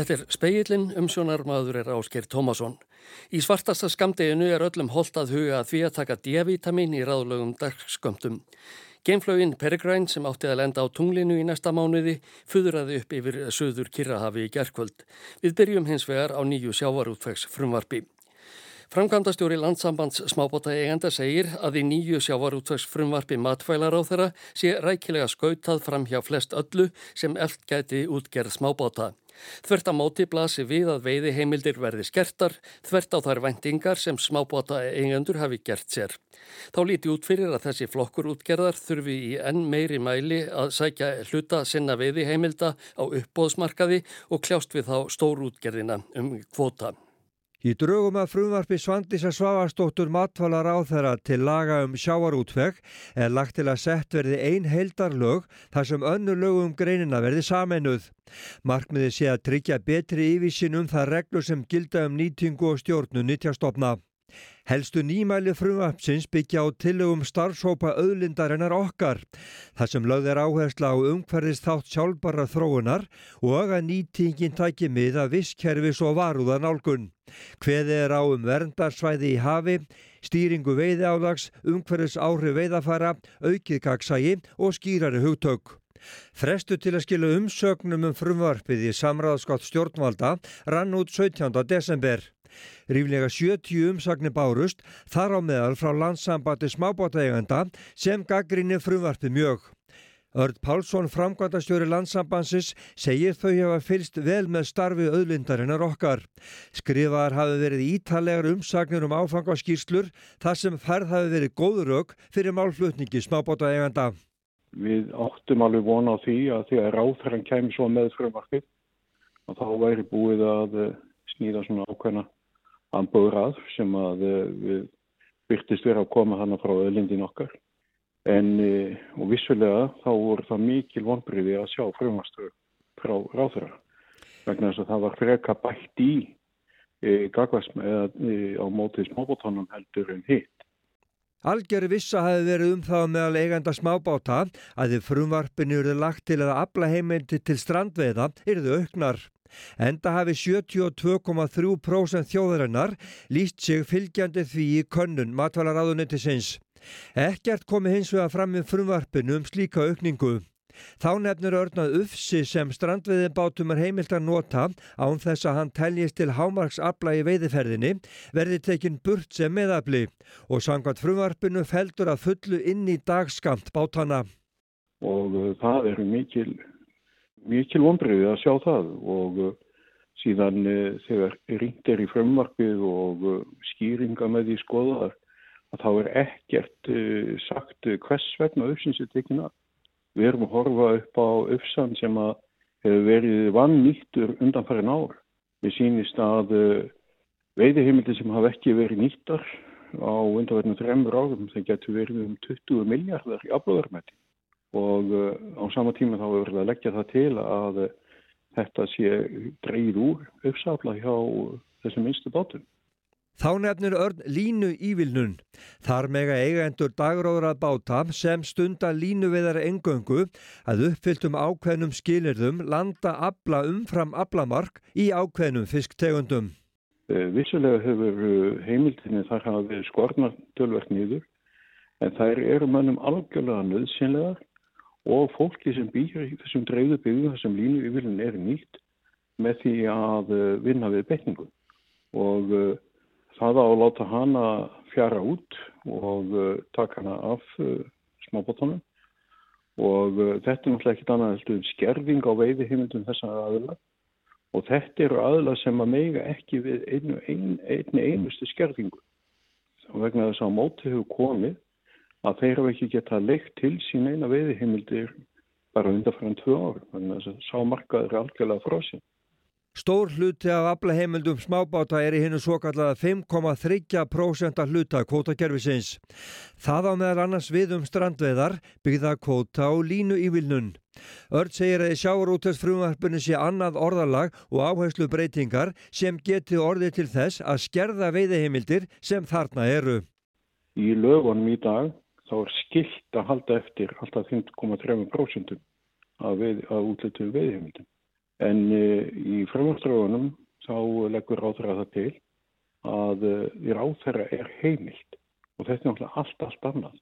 Þetta er speillin umsjónarmaður er Ásker Tómasson. Í svartasta skamdeginu er öllum holdt að huga að því að taka D-vitamin í ráðlögum dagskömmtum. Geimflögin Peregrine sem átti að lenda á tunglinu í næsta mánuði fuðraði upp yfir söður Kirrahafi í gerðkvöld. Við byrjum hins vegar á nýju sjávarútvegs frumvarfi. Framkvæmdastjóri landsambands smábóta eigenda segir að í nýju sjávarútvegs frumvarfi matfælar á þeirra sé rækilega skautað fram hjá flest öllu sem eld gæti útgerð smábóta. Þvert að móti blasi við að veiði heimildir verði skertar, þvert á þar vendingar sem smábóta eigendur hafi gert sér. Þá líti út fyrir að þessi flokkur útgerðar þurfi í enn meiri mæli að sækja hluta sinna veiði heimilda á uppbóðsmarkaði og kljást við þá stórútgerðina um kvota. Í draugum að frumvarfi Svandísa Svavastóttur matvalar á þeirra til laga um sjáarútveg er lagt til að sett verði ein heildarlög þar sem önnu lögum greinina verði sameinuð. Markmiði sé að tryggja betri yfísin um það reglu sem gilda um nýtingu og stjórnu nýtjastofna. Helstu nýmæli frumvapsins byggja á tillögum starfsópa auðlindarinnar okkar, þar sem lögð er áhersla á umhverfist þátt sjálfbara þróunar og að nýtingin tæki mið að visskerfis og varúðan álgun. Hveði er á um verndarsvæði í hafi, stýringu veiði álags, umhverfis áhrif veiðafara, aukið gagsægi og skýrari hugtök. Frestu til að skilja umsögnum um frumvarpið í samráðskátt stjórnvalda rann út 17. desember. Ríflega 70 umsagnir bárust þar á meðal frá landsambandi smábátaeganda sem gaggrinni frumvarpið mjög. Örd Pálsson, framkvæmdastjóri landsambansins, segir þau hafa fylst vel með starfi auðlindarinnar okkar. Skrifaðar hafi verið ítalegar umsagnir um áfangaskýrslur þar sem færð hafi verið góðurög fyrir málflutningi smábátaeganda. Við áttum alveg vona á því að því að ráðherran kemur svo með frumvarpið og þá væri búið að snýða svona ákveðna ambúrað sem að eh, við byrtist vera að koma hana frá öðlindin okkar. En eh, og vissulega þá voru það mikil vonbriði að sjá frumastöðu frá ráðurra. Vegna þess að það var freka bætt í e, gagvæsm eða e, á mótið smábótánum heldur en hitt. Algjör vissa hafi verið um það meðal eiganda smábáta að þið frumvarpinu eruð lagt til að afla heimildi til strandveiða eruðu auknar. Enda hafi 72,3% þjóðarinnar líst sig fylgjandi því í könnun matvalaráðunnitisins. Ekkert komi hins vega fram með frumvarpinu um slíka aukningu. Þá nefnir örnað Ufsi sem strandveiðibátum er heimilt að nota án þess að hann teljist til hámarksabla í veiðiferðinni verði tekinn burt sem meðabli og sangvat frumvarpinu feldur að fullu inn í dagskamt bátana. Og uh, það eru mikil mikil vonbreiði að sjá það og uh, síðan uh, þegar ringt er í frumvarpið og uh, skýringa með því skoðar að þá er ekkert sagt hvers vegna uppsins er tekin að. Við erum að horfa upp á uppsann sem að hefur verið vann nýttur undanfærin ár. Við sínist að veiðihimildi sem hafa ekki verið nýttar á undanfærinu þremur árum þeir getur verið um 20 miljardar í aflöðarmæti og uh, á sama tíma þá er verið að leggja það til að uh, þetta sé dreyð úr uppsafla hjá þessum minnstu bátum. Þá nefnir örn línu ívilnun. Þar mega eigendur dagróðra báta sem stunda línu veðar engöngu að uppfylltum ákveðnum skilirðum landa abla umfram ablamark í ákveðnum fisktegundum. Uh, vissulega hefur heimildinni þar hafa verið skornar tölvert nýður en þær eru mannum algjörlega nöðsynlegar og fólki sem býr í þessum dreifðu byggðu þessum línu yfirlun er nýtt með því að eh, vinna við betningu og uh, það á að láta hana fjara út og uh, taka hana af uh, smábóttunum og þetta er náttúrulega ekkit annað skerfing á veiði heimildum þessar aðla og þetta eru aðla sem að meiga ekki við einu, ein, einni einustu skerfingu og vegna þess að móti hefur komið að þeir hafa ekki getað leikt til sín eina veiðihimildir bara undanfæran tvö ár. Þannig að sá markaður er algjörlega fróðsinn. Stór hluti af aflaheimildum smábáta er í hennu svo kallaða 5,3% af hluta kvótakerfisins. Það á meðal annars við um strandveðar, byggða kvóta og línu í vilnun. Örd segir að í sjáurútest frumvarpunni sé annað orðalag og áherslu breytingar sem geti orðið til þess að skerða veiðheimildir sem þarna eru. Í lögunum í dag þá er skilt að halda eftir alltaf 5,3% að, að útlutu veiðheimildum. En í frumvarströfunum þá leggur ráðherra það til að í ráðherra er heimilt og þetta er náttúrulega allt allt annað.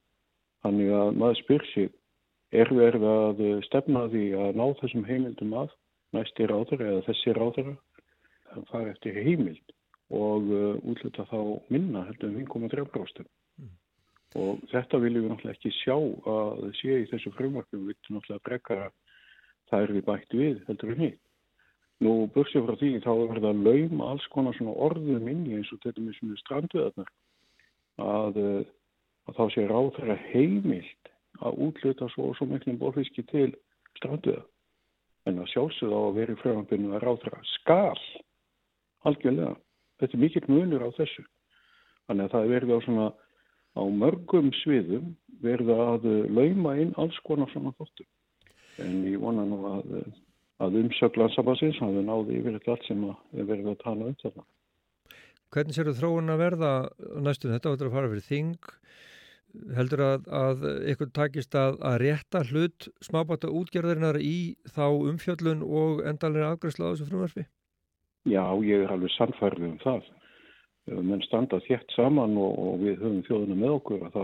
Þannig að maður spyr sig, er verið að stefna því að ná þessum heimildum að næsti ráðherra eða þessi ráðherra það fara eftir heimild og útluta þá minna heldur um 1,3%. Og þetta viljum við náttúrulega ekki sjá að sé í þessu frumvarkum, við viljum náttúrulega brekka það er við bætt við heldur við nýtt. Nú bursið frá því þá er það laum alls konar svona orðum inni eins og þetta með svona stranduðarnar að, að þá sé ráð þeirra heimilt að útluta svo og svo miklum bófiski til stranduða. En að sjálfsögða á að í fröðanbyrnu að ráð þeirra skal algjörlega. Þetta er mikill munur á þessu. Þannig að það er verið á svona á mörgum sviðum verið að lauma inn alls konar svona þóttum. En ég vona nú að, að umsökk landsabassins hafi náði yfir þetta allt sem við verðum að tala um þetta. Hvernig sér þú þróun að verða næstum þetta áttur að fara fyrir þing? Heldur að, að ykkur takist að, að rétta hlut smábáta útgerðarinnar í þá umfjöllun og endalega afgræsla á þessu frumverfi? Já, ég er alveg sannfærið um það menn standa þétt saman og, og við höfum þjóðuna með okkur þá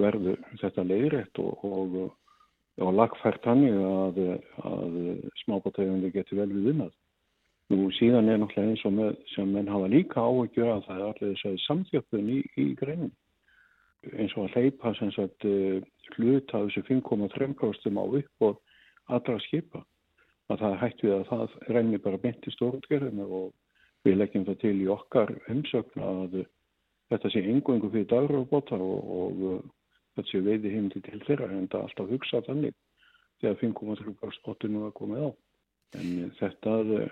verður þetta leiðrætt og, og, og lagfært hannig að, að smábátegjundi getur vel við vinnað. Nú síðan er náttúrulega eins og með, sem menn hafa líka áhugjur að það er allir þess að samþjöppun í, í greinin. Eins og að hleypa sem sagt hlut af þessu 5,3% á upp og allra skipa. Að það hætti við að það reynir bara beint í stórutgerðinu og Við leggjum það til í okkar umsögn að þetta sé engu-engu fyrir dagrafbóta og, og þetta sé veiði heimdi til þeirra en það er alltaf hugsað þannig þegar 5,3 nú að komið á. En þetta uh,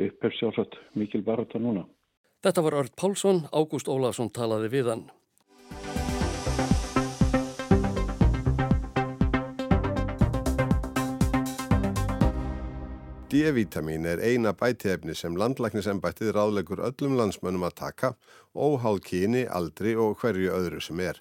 upphef sjálfsagt mikil barata núna. Þetta var Ört Pálsson, Ágúst Ólarsson talaði við hann. D-vitamin er eina bætiefni sem landlæknisembættið ráðlegur öllum landsmönnum að taka, óháð kyni, aldri og hverju öðru sem er.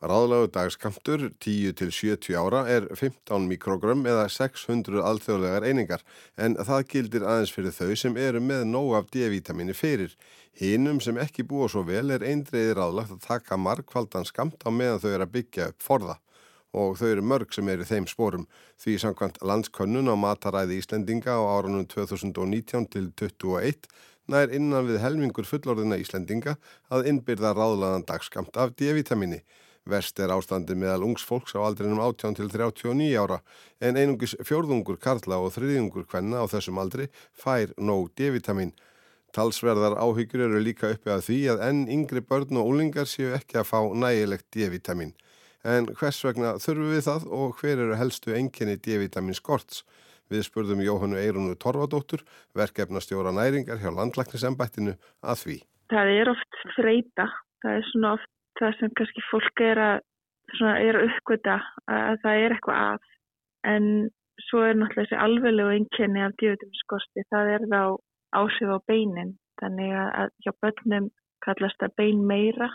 Ráðlegu dagskamtur 10-70 ára er 15 mikrogram eða 600 alþjóðlegar einingar en það gildir aðeins fyrir þau sem eru með nóg af D-vitamini fyrir. Hinnum sem ekki búa svo vel er eindreiði ráðlagt að taka markvaldan skamt á meðan þau eru að byggja upp forða og þau eru mörg sem eru þeim spórum því samkvæmt landskönnun á mataræði Íslendinga á árunum 2019 til 2021 nær innan við helmingur fullorðina Íslendinga að innbyrða ráðlaðan dagskamt af D-vitamini. Verst er ástandi meðal ungs fólks á aldrinum 18 til 39 ára en einungis fjórðungur karla og þriðjungur kvenna á þessum aldri fær nóg D-vitamin. Talsverðar áhyggjur eru líka uppi að því að enn yngri börn og úlingar séu ekki að fá nægilegt D-vitamin. En hvers vegna þurfum við það og hver eru helstu enginni D-vitamin skorts? Við spurðum Jóhannu Eirunu Torfadóttur, verkefnastjóra næringar hjá landlæknisembættinu að því. Það er oft freyta. Það er svona oft það sem kannski fólk er að, uppgöta að það er eitthvað að. En svo er náttúrulega þessi alveglegu enginni af D-vitamin skorti. Það er þá ásif á beinin. Þannig að hjá börnum kallast það bein meira.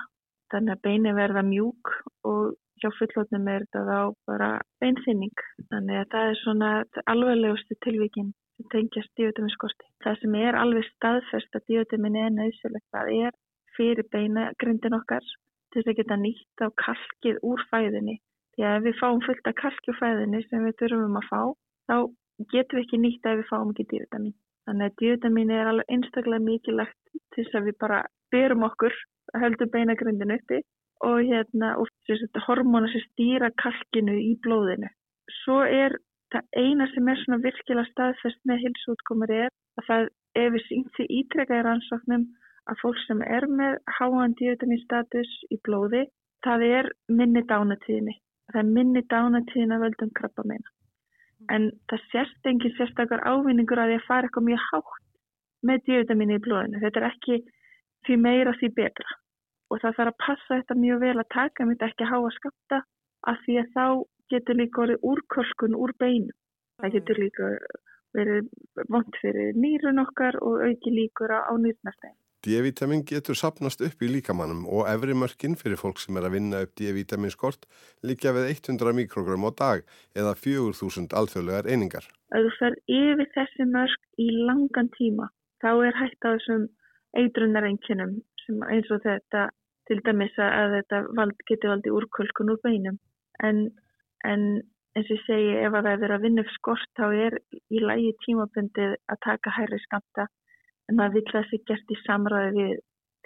Þannig að beini verða mjúk og hjá fullotnum er þetta þá bara beinþynning. Þannig að það er svona alveglegustu tilvíkin sem tengjast díotuminskorti. Það sem er alveg staðfest að díotumin er nöðsilegt, það er fyrir beinagrindin okkar til þess að geta nýtt á kalkið úr fæðinni. Því að ef við fáum fullt af kalki úr fæðinni sem við þurfum að fá, þá getum við ekki nýtt að við fáum ekki díotamin. Þannig að díotamin er alveg einstaklega mikilvægt til þess að við bara byrjum okkur, höldum beinagrindin uppi og hérna og hormóna sem stýra kalkinu í blóðinu. Svo er það eina sem er svona virkilega staðfest með hilsútkomur er að það ef við því ítrekka í rannsóknum að fólk sem er með háan díotaminstatus í blóði, það er minni dánatíðinni. Það er minni dánatíðin að völdum krabba meina. En það sérst engin sérstakar ávinningur að því að fara eitthvað mjög hátt með díotaminni í blóðinu. Þetta er ekki því meira því betra og það þarf að passa þetta mjög vel að taka mitt ekki að háa skapta af því að þá getur líka verið úrkölkun úr beinu. Það getur líka verið vond fyrir nýrun okkar og auki líkur á nýrnastæðin. D-vitamin getur sapnast upp í líkamannum og efri mörkin fyrir fólk sem er að vinna upp D-vitaminskort líka við 100 mikrogram á dag eða 4000 alþjóðlegar einingar. Ef þú fer yfir þessi mörk í langan tíma þá er hægt á þessum eitrunarenginum sem eins og þetta til dæmis að þetta vald, getur valdið úrkölkun úr beinum en, en eins og ég segi ef að það er að vinna upp skort þá er í lægi tímabundið að taka hærri skamta en það sé gert í samræði við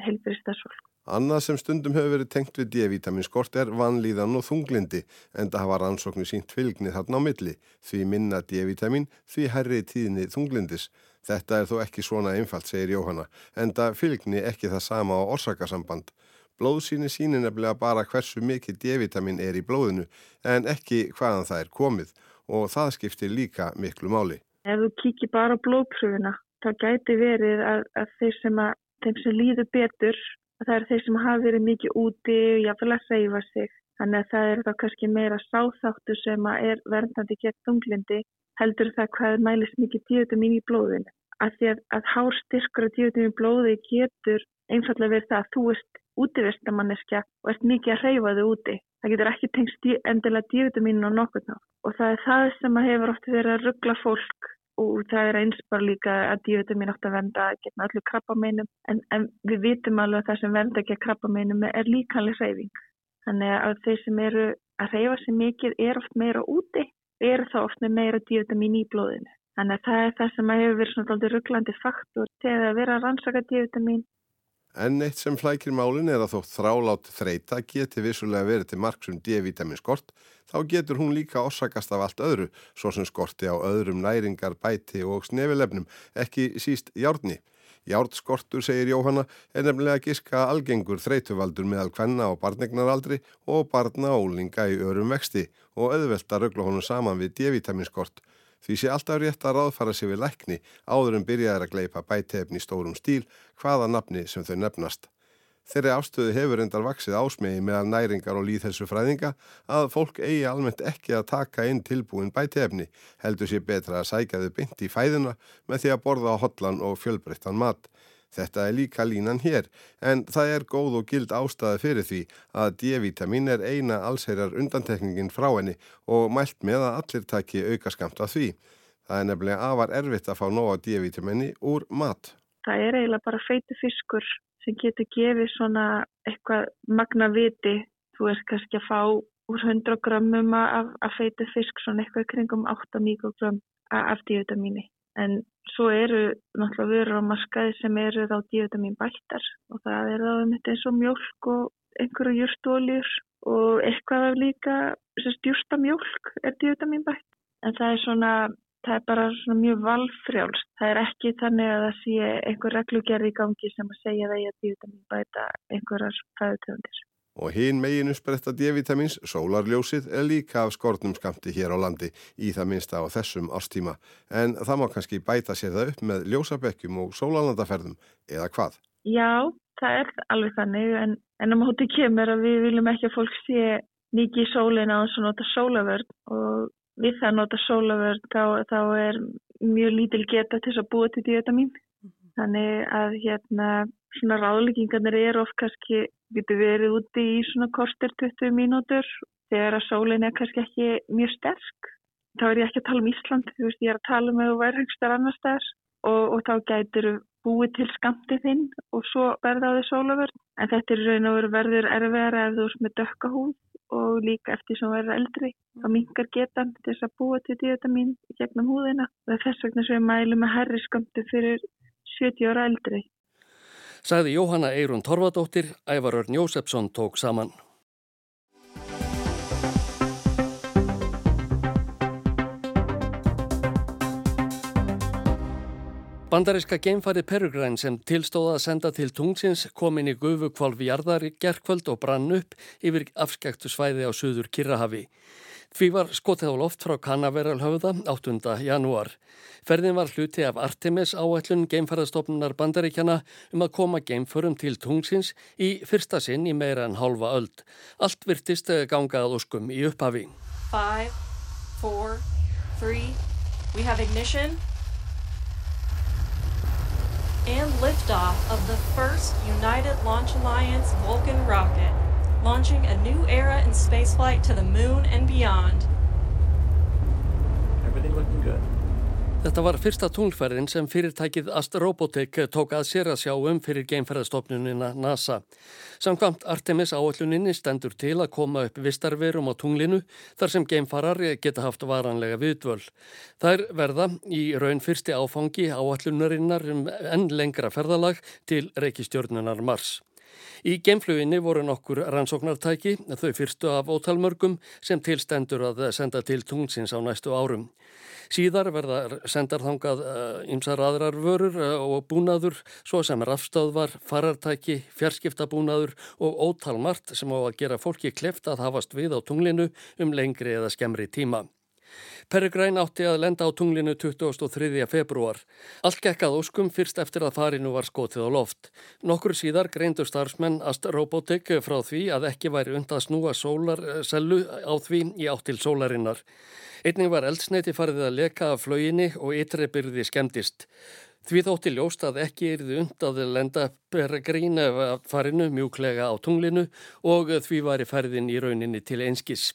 helbriðstasfólk. Annað sem stundum hefur verið tengt við D-vitaminskort er vanlíðan og þunglindi en það hafa rannsóknu sínt fylgni þarna á milli því minna D-vitamin því herri tíðni þunglindis. Þetta er þó ekki svona einfalt, segir Jóhanna, en það fylgni ekki það sama á orsakasamband. Blóðsýni sýnir nefnilega bara hversu mikið D-vitamin er í blóðinu en ekki hvaðan það er komið og það skiptir líka miklu máli. Ef þú kikið bara á blóðpröfuna það gæti verið að, að þeir sem sem líður betur, að það er þeir sem hafa verið mikið úti og jáfnvel að seifa sig. Þannig að það er þá kannski meira sáþáttu sem er verðandi gegn þunglindi heldur það hvað mælist mikið díotamín í blóðinu. Að því að, að hár styrkur af díotamín í blóði getur einfallega verið það að þú ert útivistamanniska og ert mikið að reyfa þig úti. Það getur ekki tengst endilega díotamín og nokkur ná. Og það er það sem hefur oft verið að ruggla fólk og það er eins bara líka að díotamín átt að venda gegn öllu krabbameinum en, en við vitum alveg að það sem venda gegn krabbameinum er líkanlega hreyfing. Þannig að þeir sem eru að hreyfa sig mikið er oft meira úti, er þá oft meira díotamín í blóðinu. Þannig að það er það sem hefur verið svona aldrei rugglandi faktor þegar að vera að rannsaka díotamín En eitt sem flækir málin er að þótt þrálátt þreita geti vissulega verið til marksum D-vitamin skort, þá getur hún líka orsakast af allt öðru, svo sem skorti á öðrum næringar, bæti og snefilefnum, ekki síst járni. Járnskortur, segir Jóhanna, er nefnilega giska algengur þreituvaldur meðal kvenna á barnegnaraldri og barna ólinga í örum vexti og auðvelta rögla honum saman við D-vitamin skort. Því sé alltaf rétt að ráðfara sér við lækni áður en byrjaðir að gleipa bætefni í stórum stíl hvaða nafni sem þau nefnast. Þeirri ástöðu hefur endar vaksið ásmegi meðal næringar og líðhelsu fræðinga að fólk eigi almennt ekki að taka inn tilbúin bætefni, heldur sér betra að sækja þau byndi í fæðuna með því að borða á hotlan og fjölbreyttan mat. Þetta er líka línan hér en það er góð og gild ástæði fyrir því að D-vitamin er eina allsherjar undantekningin frá henni og mælt með að allir taki aukaskamt af því. Það er nefnilega afar erfitt að fá nóga D-vitamini úr mat. Það er eiginlega bara feitu fiskur sem getur gefið svona eitthvað magna viti. Þú er kannski að fá úr 100 grammum af, af feitu fisk svona eitthvað kringum 8 mikrogram af D-vitamini. En svo eru náttúrulega vörur á markaði sem eru þá díotamin bættar og það er þá um þetta eins og mjölk og einhverju júrstóljur og eitthvað af líka stjústa mjölk er díotamin bætt. En það er svona, það er bara svona mjög valfrjálst. Það er ekki þannig að það sé einhver reglugerði í gangi sem að segja það í að díotamin bæta einhverjar fæðutöfundir. Og hinn meginu spretta D-vitamins, sólarljósið, er líka af skortnum skamti hér á landi í það minsta á þessum ástíma. En það má kannski bæta sér það upp með ljósabekkjum og sólalandaferðum, eða hvað? Já, það er alveg þannig, en, en á móti kemur að við viljum ekki að fólk sé mikið í sólina og svo nota sólavörd og við það nota sólavörd þá, þá er mjög lítil geta til þess að búa til D-vitamin. Þannig að hérna svona ráðleggingarnir er oft kannski, getur verið úti í svona kortir 20 mínútur þegar að sólinn er kannski ekki mjög sterk. Þá er ég ekki að tala um Ísland, þú veist ég er að tala um að þú verður einhverstaðar annar staðar og, og þá gætur búið til skamtið þinn og svo verða á þið sólöfur. En þetta er raun og veru verður erfiðara ef þú erst með dökka húð og líka eftir sem verður eldri. Þá mingar getan til þess að búa til díotamin gegnum húðina. Það er þess vegna sem við mælum með herri skamtu fyrir 70 ára eldri sagði Jóhanna Eirun Torfadóttir, Ævarur Njósefsson tók saman. Bandaríska geimfari Peregrine sem tilstóða að senda til tungsins kom inn í gufu kvalvi jarðar í gerkvöld og brann upp yfir afskæktu svæði á söður Kirrahafi. Því var skotið á loft frá Kanaveralhauða 8. janúar. Ferðin var hluti af Artemis áætlun geimferðastofnunar bandaríkjana um að koma geimförum til tungsins í fyrsta sinn í meira en halva öld. Allt virtist gangað óskum í upphafi. 5, 4, 3, we have ignition. and liftoff of the first United Launch Alliance Vulcan rocket, launching a new era in spaceflight to the moon and beyond. Everything looking good. Þetta var fyrsta tunglferðin sem fyrirtækið Astrobotic tók að sér að sjá um fyrir geimferðastofnunina NASA. Samkvamt Artemis áalluninni stendur til að koma upp vistarverum á tunglinu þar sem geimfarar geta haft varanlega viðvöld. Þær verða í raun fyrsti áfangi áallunarinnar um enn lengra ferðalag til reykistjórnunar Mars. Í geimfluginni voru nokkur rannsóknartæki, þau fyrstu af ótalmörgum sem tilstendur að senda til tungsins á næstu árum. Síðar verða sendarþangað ymsar eh, aðrar vörur eh, og búnaður svo sem rafstöðvar, farartæki, fjarskiptabúnaður og ótalmart sem á að gera fólki kleft að hafast við á tunglinu um lengri eða skemmri tíma. Peregræn átti að lenda á tunglinu 23. februar. Allt gekkað óskum fyrst eftir að farinu var skotið á loft. Nokkur síðar greindu starfsmenn Ast Robotic frá því að ekki væri und að snúa sólarsellu á því í áttil sólarinnar. Einning var eldsneiti farið að leka af flauginni og ytri byrði skemmtist. Því þótti ljóst að ekki erði und að lenda Peregrín farinu mjúklega á tunglinu og því var í ferðin í rauninni til einskis.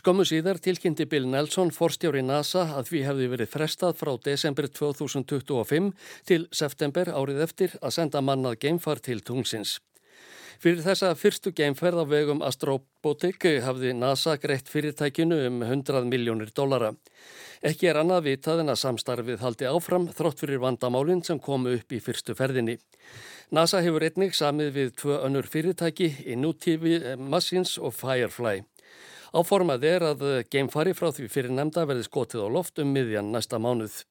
Skömmu síðar tilkynnti Bill Nelson, forstjóri NASA, að því hefði verið frestað frá desember 2025 til september árið eftir að senda mannað geimfar til tungsins. Fyrir þessa fyrstu geimferð á vegum Astrobotic hafði NASA greitt fyrirtækinu um 100 miljónir dollara. Ekki er annað vitað en að samstarfið haldi áfram þrótt fyrir vandamálinn sem komu upp í fyrstu ferðinni. NASA hefur einnig samið við tvö önnur fyrirtæki, Inutivi Machines og Firefly. Áformað er að geimfari frá því fyrir nefnda verði skotið á loft um miðjan næsta mánuð.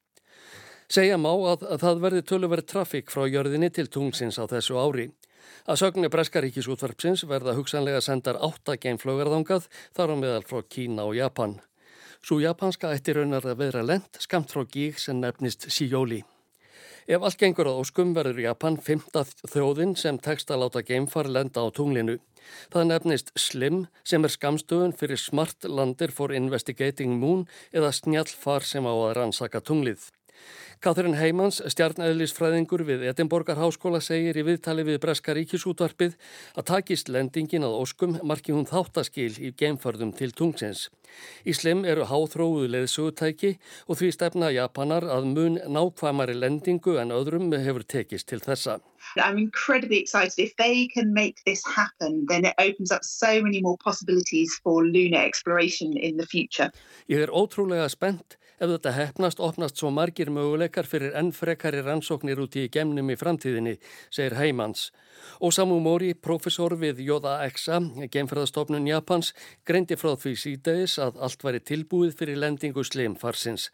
Segja má að, að það verði töluverið trafík frá jörðinni til tungsins á þessu ári. Að sögnu Breskaríkisútvarpsins verða hugsanlega sendar átta geimflögarðangað þar á meðal frá Kína og Japan. Svo japanska ætti raunar að vera lent skamt frá gíg sem nefnist Sijóli. Ef allt gengur á óskum verður Japan fymta þjóðin sem tekst að láta geimfar lenda á tunglinu. Það nefnist SLIM sem er skamstöðun fyrir Smart Lander for Investigating Moon eða snjallfar sem á að rannsaka tunglið. Katrin Heimans, stjarnæðlisfræðingur við Edinborgar háskóla, segir í viðtali við Breska ríkisútvarpið að takist lendingin að óskum marki hún þáttaskil í geimförðum til tungsins. Íslim eru háþróuðu leðsugutæki og því stefna Japanar að mun nákvæmari lendingu en öðrum hefur tekist til þessa. I'm incredibly excited. If they can make this happen, then it opens up so many more possibilities for lunar exploration in the future. Ég er ótrúlega spennt Ef þetta hefnast, opnast svo margir möguleikar fyrir enn frekari rannsóknir út í gemnum í framtíðinni, segir Heimans. Osamu Mori, profesor við JAXA, gemfræðastofnun Japans, greindi frá því síðdeis að allt væri tilbúið fyrir lendingu slimfarsins.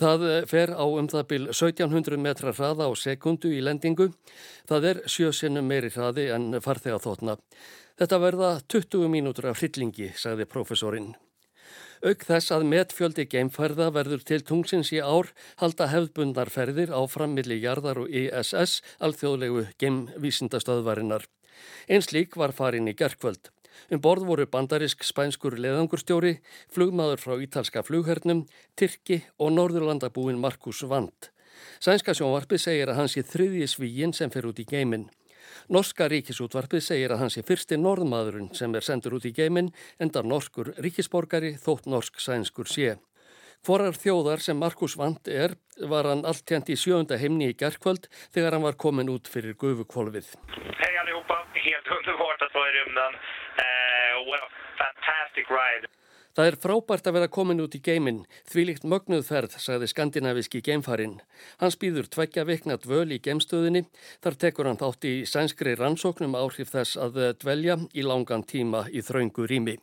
Það fer á um það byl 1700 metra hraða á sekundu í lendingu. Það er sjösinnum meiri hraði en farþega þóttna. Þetta verða 20 mínútur af hryllingi, sagði profesorinn. Auk þess að metfjöldi geimferða verður til tungsins í ár halda hefðbundarferðir áfram millir jarðar og ISS, alþjóðlegu geimvísindastöðvarinnar. Eins lík var farin í gerkvöld. Um borð voru bandarisk spænskur leðangurstjóri, flugmaður frá ítalska flughernum, Tyrki og norðurlandabúin Markus Vand. Sænska sjónvarpi segir að hans er þriðji svíin sem fer út í geiminn. Norska ríkisútvarpið segir að hans er fyrsti norðmaðurinn sem er sendur út í geiminn enda norskur ríkisborgari þótt norsk-sænskur sé. Hvorar þjóðar sem Markus Vand er var hann allt tjent í sjöunda heimni í gerðkvöld þegar hann var komin út fyrir gufukvolfið. Hei allihopa, helt underbart að það er umnan. A fantastic ride. Það er frábært að vera komin út í geiminn, þvílikt mögnuðferð, sagði skandinaviski geimfarin. Hans býður tveggja vikna dvöl í geimstöðinni, þar tekur hann þátt í sænskri rannsóknum áhrif þess að dvelja í langan tíma í þraungu rými.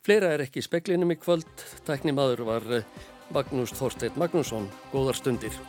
Fleira er ekki í speklinum í kvöld, tæknimaður var Magnús Þorsteit Magnússon, góðar stundir.